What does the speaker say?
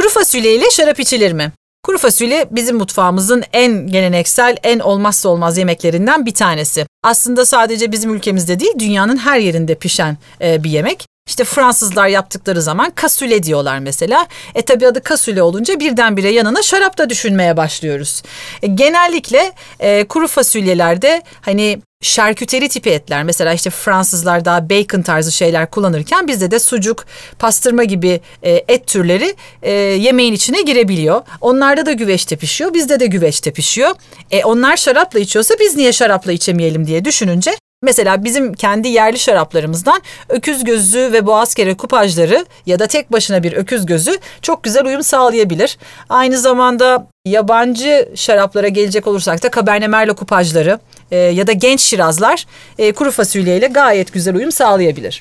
Kuru fasulye ile şarap içilir mi? Kuru fasulye bizim mutfağımızın en geleneksel, en olmazsa olmaz yemeklerinden bir tanesi. Aslında sadece bizim ülkemizde değil, dünyanın her yerinde pişen e, bir yemek. İşte Fransızlar yaptıkları zaman kasule diyorlar mesela. E tabi adı kasule olunca birdenbire yanına şarap da düşünmeye başlıyoruz. E, genellikle e, kuru fasulyelerde hani şarküteri tipi etler mesela işte Fransızlar daha bacon tarzı şeyler kullanırken bizde de sucuk, pastırma gibi e, et türleri e, yemeğin içine girebiliyor. Onlarda da güveçte pişiyor, bizde de güveçte pişiyor. E, onlar şarapla içiyorsa biz niye şarapla içemeyelim diye düşününce Mesela bizim kendi yerli şaraplarımızdan öküz gözü ve boğazkere kupajları ya da tek başına bir öküz gözü çok güzel uyum sağlayabilir. Aynı zamanda yabancı şaraplara gelecek olursak da Cabernet Merlot kupajları e, ya da genç şirazlar e, kuru fasulyeyle gayet güzel uyum sağlayabilir.